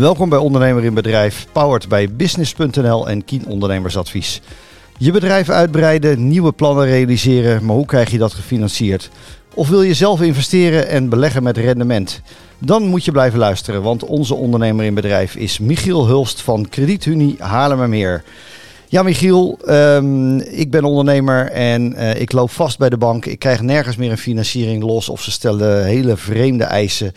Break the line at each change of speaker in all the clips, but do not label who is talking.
Welkom bij Ondernemer in Bedrijf, powered bij Business.nl en Kien Ondernemersadvies. Je bedrijf uitbreiden, nieuwe plannen realiseren, maar hoe krijg je dat gefinancierd? Of wil je zelf investeren en beleggen met rendement? Dan moet je blijven luisteren, want onze ondernemer in bedrijf is Michiel Hulst van Kredietunie Haarlemmermeer. Ja, Michiel, um, ik ben ondernemer en uh, ik loop vast bij de bank. Ik krijg nergens meer een financiering los of ze stellen hele vreemde eisen.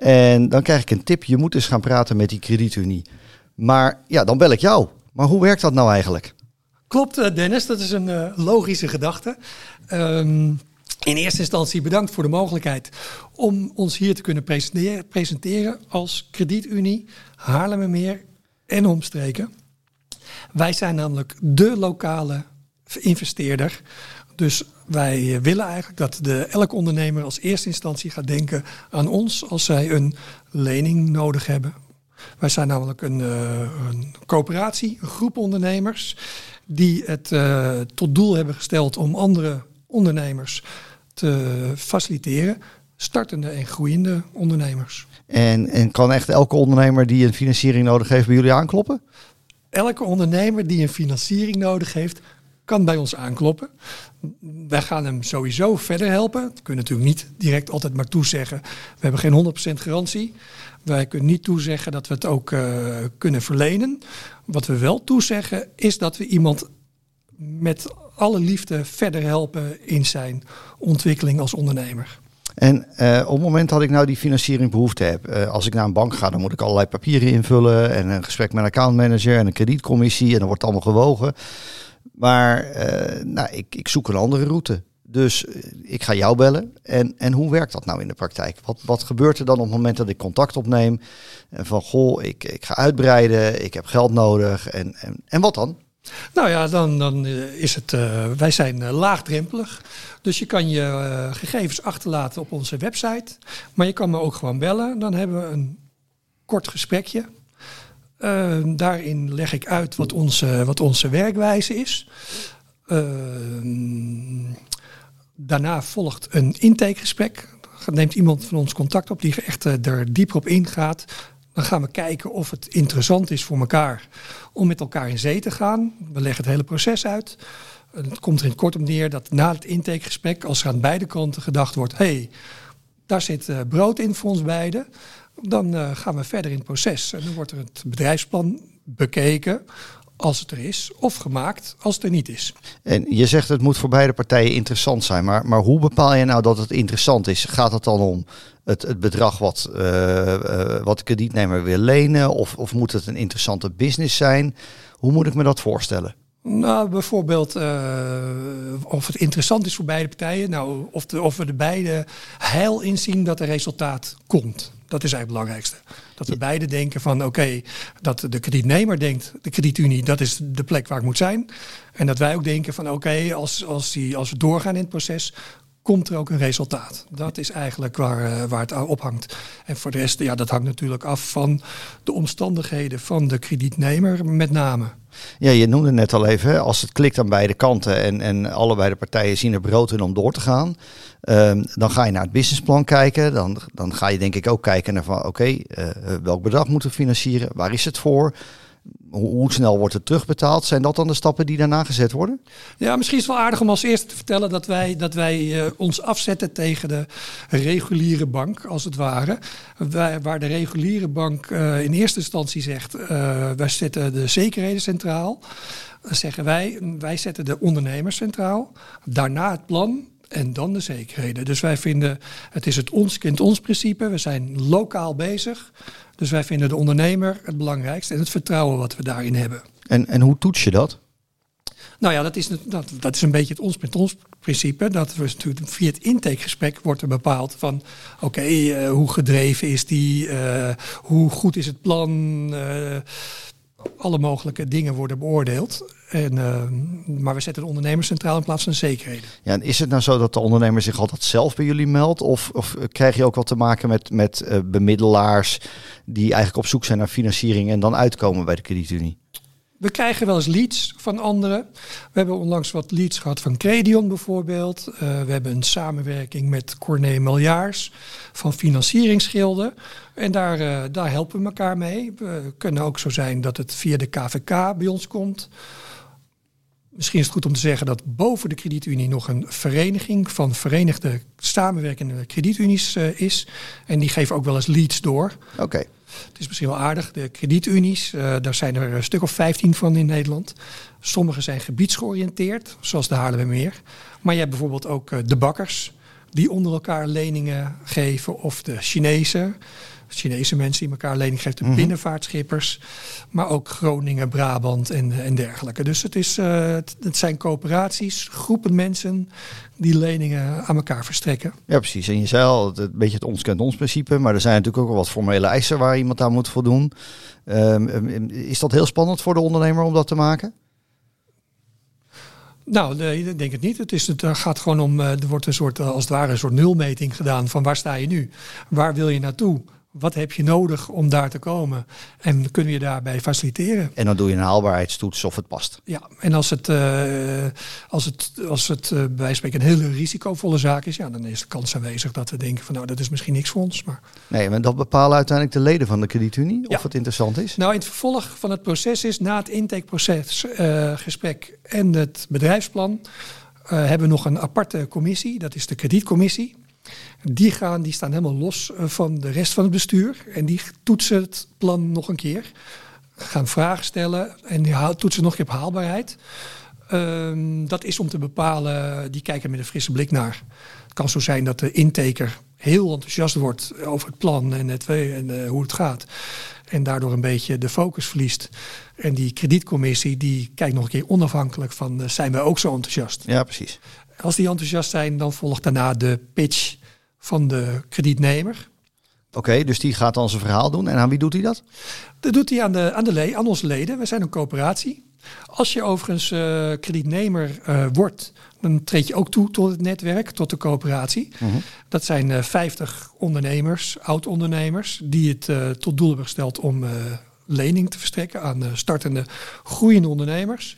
En dan krijg ik een tip, je moet eens gaan praten met die kredietunie. Maar ja, dan bel ik jou. Maar hoe werkt dat nou eigenlijk?
Klopt, eh, Dennis. Dat is een uh, logische gedachte. Um, in eerste instantie bedankt voor de mogelijkheid om ons hier te kunnen presenteren, presenteren als kredietunie Haarlemmermeer en omstreken. Wij zijn namelijk de lokale investeerder. Dus wij willen eigenlijk dat de, elke ondernemer als eerste instantie gaat denken aan ons als zij een lening nodig hebben. Wij zijn namelijk een, uh, een coöperatie, een groep ondernemers, die het uh, tot doel hebben gesteld om andere ondernemers te faciliteren. Startende en groeiende ondernemers.
En, en kan echt elke ondernemer die een financiering nodig heeft bij jullie aankloppen?
Elke ondernemer die een financiering nodig heeft, kan bij ons aankloppen. Wij gaan hem sowieso verder helpen. We kunnen natuurlijk niet direct altijd maar toezeggen. We hebben geen 100% garantie. Wij kunnen niet toezeggen dat we het ook uh, kunnen verlenen. Wat we wel toezeggen is dat we iemand met alle liefde verder helpen in zijn ontwikkeling als ondernemer.
En uh, op het moment dat ik nou die financiering behoefte heb, uh, als ik naar een bank ga, dan moet ik allerlei papieren invullen en een gesprek met een accountmanager en een kredietcommissie en dan wordt allemaal gewogen. Maar uh, nou, ik, ik zoek een andere route. Dus ik ga jou bellen. En, en hoe werkt dat nou in de praktijk? Wat, wat gebeurt er dan op het moment dat ik contact opneem? En van goh, ik, ik ga uitbreiden, ik heb geld nodig. En, en, en wat dan?
Nou ja, dan, dan is het. Wij zijn laagdrempelig. Dus je kan je gegevens achterlaten op onze website. Maar je kan me ook gewoon bellen. Dan hebben we een kort gesprekje. Daarin leg ik uit wat onze, wat onze werkwijze is. daarna volgt een intakegesprek. Neemt iemand van ons contact op die echt er dieper op ingaat. Dan gaan we kijken of het interessant is voor elkaar om met elkaar in zee te gaan. We leggen het hele proces uit. Het komt er in kort om neer dat na het intakegesprek, als er aan beide kanten gedacht wordt: hé, hey, daar zit uh, brood in voor ons beiden, dan uh, gaan we verder in het proces. En dan wordt er het bedrijfsplan bekeken als het er is, of gemaakt als het er niet is.
En je zegt het moet voor beide partijen interessant zijn, maar, maar hoe bepaal je nou dat het interessant is? Gaat het dan om het, het bedrag wat, uh, uh, wat de kredietnemer wil lenen, of, of moet het een interessante business zijn? Hoe moet ik me dat voorstellen?
Nou, bijvoorbeeld uh, of het interessant is voor beide partijen. Nou, of, de, of we de beide heil inzien dat er resultaat komt. Dat is eigenlijk het belangrijkste. Dat we beide denken van oké, okay, dat de kredietnemer denkt, de kredietunie, dat is de plek waar ik moet zijn. En dat wij ook denken van oké, okay, als, als, die, als we doorgaan in het proces, komt er ook een resultaat. Dat is eigenlijk waar, uh, waar het op hangt. En voor de rest, ja, dat hangt natuurlijk af van de omstandigheden van de kredietnemer met name.
Ja, je noemde net al even, als het klikt aan beide kanten en, en allebei de partijen zien er brood in om door te gaan, um, dan ga je naar het businessplan kijken. Dan, dan ga je denk ik ook kijken naar van oké, uh, welk bedrag moeten we financieren? Waar is het voor? Hoe snel wordt het terugbetaald? Zijn dat dan de stappen die daarna gezet worden?
Ja, misschien is het wel aardig om als eerste te vertellen dat wij, dat wij uh, ons afzetten tegen de reguliere bank, als het ware. Waar de reguliere bank uh, in eerste instantie zegt, uh, wij zetten de zekerheden centraal. Zeggen wij, wij zetten de ondernemers centraal. Daarna het plan, en dan de zekerheden. Dus wij vinden, het is het ons kent ons principe. We zijn lokaal bezig. Dus wij vinden de ondernemer het belangrijkste en het vertrouwen wat we daarin hebben.
En, en hoe toets je dat?
Nou ja, dat is, dat, dat is een beetje het ons met ons principe. Dat we natuurlijk via het intakegesprek wordt er bepaald van oké, okay, uh, hoe gedreven is die, uh, hoe goed is het plan. Uh, alle mogelijke dingen worden beoordeeld. En, uh, maar we zetten de ondernemer centraal in plaats van zekerheden.
Ja, en is het nou zo dat de ondernemer zich altijd zelf bij jullie meldt? Of, of krijg je ook wat te maken met, met uh, bemiddelaars die eigenlijk op zoek zijn naar financiering en dan uitkomen bij de kredietunie?
We krijgen wel eens leads van anderen. We hebben onlangs wat leads gehad van Credion bijvoorbeeld. Uh, we hebben een samenwerking met Corné Miljaars van financieringsschilden. En daar, uh, daar helpen we elkaar mee. We kunnen ook zo zijn dat het via de KVK bij ons komt. Misschien is het goed om te zeggen dat boven de kredietunie nog een vereniging van verenigde samenwerkende kredietunies uh, is. En die geven ook wel eens leads door.
Oké.
Het is misschien wel aardig. De kredietunies, uh, daar zijn er een stuk of 15 van in Nederland. Sommige zijn gebiedsgeoriënteerd, zoals de Haarlemmermeer. Maar je hebt bijvoorbeeld ook uh, de bakkers, die onder elkaar leningen geven. Of de Chinezen, Chinese mensen die elkaar lening geven, de mm -hmm. binnenvaartschippers. Maar ook Groningen, Brabant en, en dergelijke. Dus het, is, uh, het, het zijn coöperaties, groepen mensen die leningen aan elkaar verstrekken.
Ja, precies. En je zei al, het, een beetje het ons kent ons principe. Maar er zijn natuurlijk ook wel wat formele eisen waar iemand aan moet voldoen. Um, is dat heel spannend voor de ondernemer om dat te maken?
Nou, nee, ik denk het niet. Het, is, het gaat gewoon om, er wordt een soort, als het ware, een soort nulmeting gedaan van waar sta je nu? Waar wil je naartoe? Wat heb je nodig om daar te komen? En kunnen we je daarbij faciliteren?
En dan doe je een haalbaarheidstoets of het past.
Ja, en als het, uh, als het, als het uh, bij spreken een hele risicovolle zaak is, ja, dan is de kans aanwezig dat we denken van nou, dat is misschien niks voor ons. Maar...
Nee, maar dat bepalen uiteindelijk de leden van de kredietunie of het interessant is?
Nou, in het vervolg van het proces is na het intakeproces, uh, gesprek en het bedrijfsplan, hebben we nog een aparte commissie, dat is de kredietcommissie. Die, gaan, die staan helemaal los van de rest van het bestuur. En die toetsen het plan nog een keer. Gaan vragen stellen en die toetsen nog een keer op haalbaarheid. Um, dat is om te bepalen, die kijken met een frisse blik naar. Het kan zo zijn dat de intaker heel enthousiast wordt over het plan en, het, en uh, hoe het gaat. En daardoor een beetje de focus verliest. En die kredietcommissie die kijkt nog een keer onafhankelijk van uh, zijn wij ook zo enthousiast.
Ja, precies.
Als die enthousiast zijn, dan volgt daarna de pitch van de kredietnemer.
Oké, okay, dus die gaat dan zijn verhaal doen. En aan wie doet hij dat?
Dat doet hij aan, de, aan, de le aan onze leden. We zijn een coöperatie. Als je overigens uh, kredietnemer uh, wordt, dan treed je ook toe tot het netwerk, tot de coöperatie. -huh. Dat zijn uh, 50 ondernemers, oud-ondernemers, die het tot doel hebben gesteld om lening te verstrekken aan startende, groeiende ondernemers.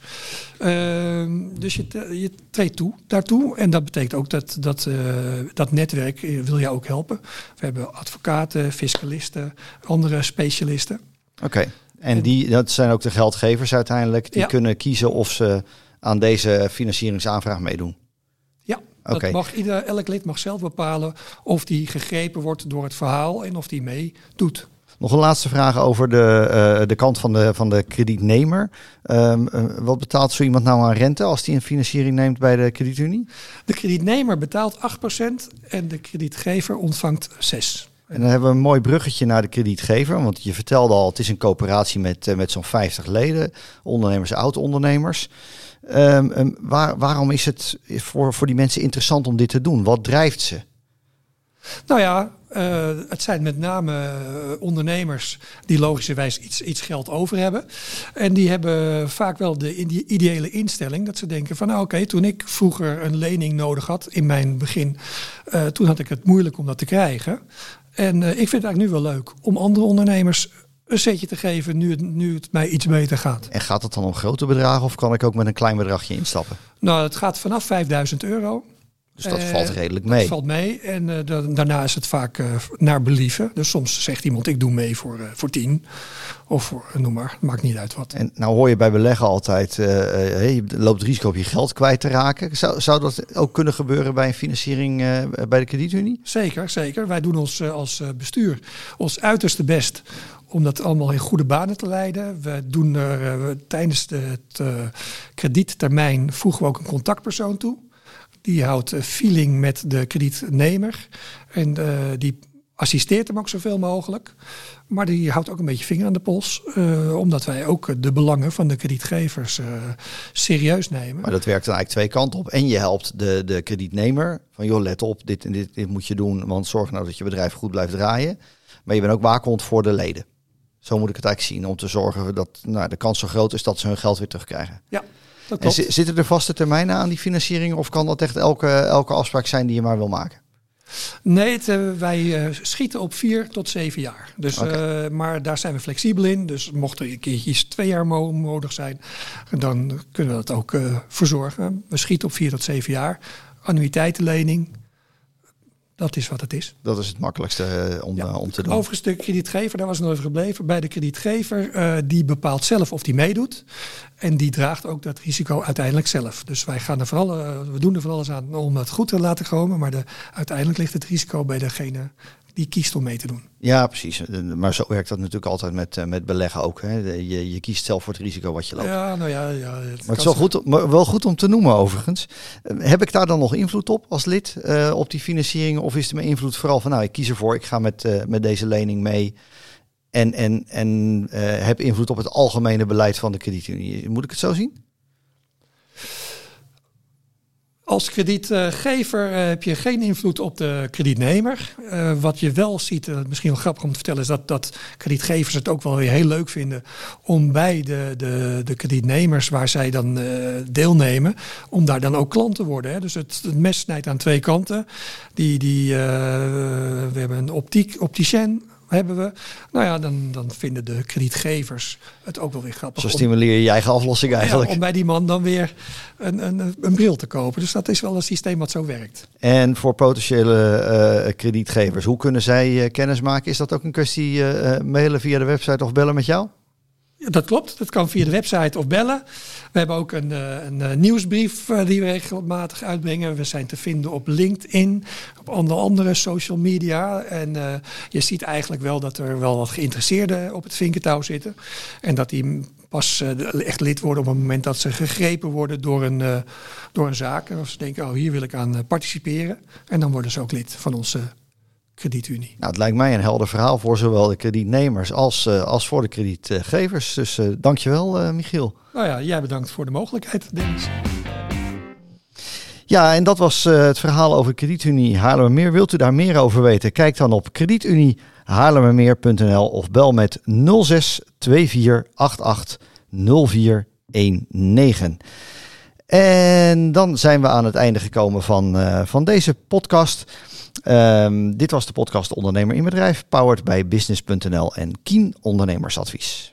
Uh, dus je, je treedt toe daartoe. En dat betekent ook dat dat, uh, dat netwerk wil jou ook helpen. We hebben advocaten, fiscalisten, andere specialisten.
Oké, okay. en die, dat zijn ook de geldgevers uiteindelijk. Die ja. kunnen kiezen of ze aan deze financieringsaanvraag meedoen.
Ja, okay. dat mag ieder, elk lid mag zelf bepalen of die gegrepen wordt door het verhaal en of die meedoet.
Nog een laatste vraag over de, uh, de kant van de, van de kredietnemer. Um, uh, wat betaalt zo iemand nou aan rente als die een financiering neemt bij de kredietunie?
De kredietnemer betaalt 8% en de kredietgever ontvangt 6%.
En dan hebben we een mooi bruggetje naar de kredietgever. Want je vertelde al, het is een coöperatie met, uh, met zo'n 50 leden. Ondernemers, oud-ondernemers. Um, um, waar, waarom is het voor, voor die mensen interessant om dit te doen? Wat drijft ze?
Nou ja, uh, het zijn met name uh, ondernemers die logischerwijs iets, iets geld over hebben. En die hebben vaak wel de ideale instelling dat ze denken van nou oké, okay, toen ik vroeger een lening nodig had in mijn begin, uh, toen had ik het moeilijk om dat te krijgen. En ik vind het eigenlijk nu wel leuk om andere ondernemers een setje te geven nu het, nu het mij iets beter gaat.
En gaat het dan om grote bedragen of kan ik ook met een klein bedragje instappen?
Nou, het gaat vanaf 5000 euro.
Dus dat uh, valt redelijk mee.
Dat valt mee. En da daarna is het vaak uh, naar believen. Dus soms zegt iemand, ik doe mee voor, voor 10. Of voor, noem maar, maakt niet uit wat.
En nou hoor je bij beleggen altijd, hey, je loopt het risico op je geld kwijt te raken. Zou, zou dat ook kunnen gebeuren bij een financiering bij de kredietunie?
Zeker, zeker. Wij doen ons als bestuur ons uiterste best om dat allemaal in goede banen te leiden. We doen er tijdens de, het uh, krediettermijn voegen we ook een contactpersoon toe. Die houdt feeling met de kredietnemer en uh, die assisteert hem ook zoveel mogelijk. Maar die houdt ook een beetje vinger aan de pols, omdat wij ook de belangen van de kredietgevers serieus nemen.
Maar dat werkt dan eigenlijk twee kanten op. En je helpt de, de kredietnemer van joh, let op, dit en dit, dit moet je doen, want zorg nou dat je bedrijf goed blijft draaien. Maar je bent ook waakhond voor de leden. Zo moet ik het eigenlijk zien, om te zorgen dat nou, de kans zo groot is dat ze hun geld weer terugkrijgen.
Ja, dat klopt.
En zitten er vaste termijnen aan die financiering of kan dat echt elke, elke afspraak zijn die je maar wil maken?
Nee, het, uh, wij uh, schieten op vier tot zeven jaar. Dus, okay. uh, maar daar zijn we flexibel in. Dus mocht er een keertje twee jaar nodig zijn, dan kunnen we dat ook verzorgen. We schieten op vier tot zeven jaar. Annuïteitenlening, dat is wat het is.
Dat is het makkelijkste uh, om, ja. uh, om te doen.
Overigens, de kredietgever, daar was nog even gebleven. Bij de kredietgever, uh, die bepaalt zelf of die meedoet. En die draagt ook dat risico uiteindelijk zelf. Dus wij gaan er vooral, we doen er van alles aan om het goed te laten komen. Maar de, uiteindelijk ligt het risico bij degene die kiest om mee te doen.
Ja, precies. Maar zo werkt dat natuurlijk altijd met, met beleggen ook. Hè? Je, je kiest zelf voor het risico wat je loopt.
Ja, nou ja. ja het
maar het is wel goed, maar wel goed om te noemen overigens. Heb ik daar dan nog invloed op als lid uh, op die financiering? Of is de mijn invloed vooral van nou, ik kies ervoor, ik ga met, uh, met deze lening mee. En, en, en uh, heb invloed op het algemene beleid van de kredietunie. Moet ik het zo zien?
Als kredietgever heb je geen invloed op de kredietnemer. Uh, wat je wel ziet, uh, misschien wel grappig om te vertellen, is dat, dat kredietgevers het ook wel weer heel leuk vinden om bij de, de, de kredietnemers waar zij dan uh, deelnemen, om daar dan ook klant te worden. Hè. Dus het, het mes snijdt aan twee kanten. Die, die, we hebben een optiek, opticien hebben we. Nou ja, dan, dan vinden de kredietgevers het ook wel weer grappig.
Zo stimuleer je je eigen aflossing eigenlijk.
Ja, om bij die man dan weer een, een, een bril te kopen. Dus dat is wel een systeem wat zo werkt.
En voor potentiële uh, kredietgevers, hoe kunnen zij uh, kennis maken? Is dat ook een kwestie uh, mailen via de website of bellen met jou?
Dat klopt. Dat kan via de website of bellen. We hebben ook een, een, een nieuwsbrief die we regelmatig uitbrengen. We zijn te vinden op LinkedIn, op andere, andere social media. En je ziet eigenlijk wel dat er wel wat geïnteresseerden op het vinkentouw zitten. En dat die pas echt lid worden op het moment dat ze gegrepen worden door een, door een zaak. Of ze denken, oh hier wil ik aan participeren. En dan worden ze ook lid van onze kredietunie.
Nou, het lijkt mij een helder verhaal voor zowel de kredietnemers als, uh, als voor de kredietgevers. Dus uh, dankjewel, uh, Michiel.
Nou ja, jij bedankt voor de mogelijkheid, Dennis.
Ja, en dat was het verhaal over Kredietunie Haarlemmermeer. Wilt u daar meer over weten? Kijk dan op kredietuniehaarlemmermeer.nl of bel met 06 2488 0419. En dan zijn we aan het einde gekomen van, van deze podcast. Um, dit was de podcast Ondernemer in Bedrijf, powered bij business.nl en Kien Ondernemersadvies.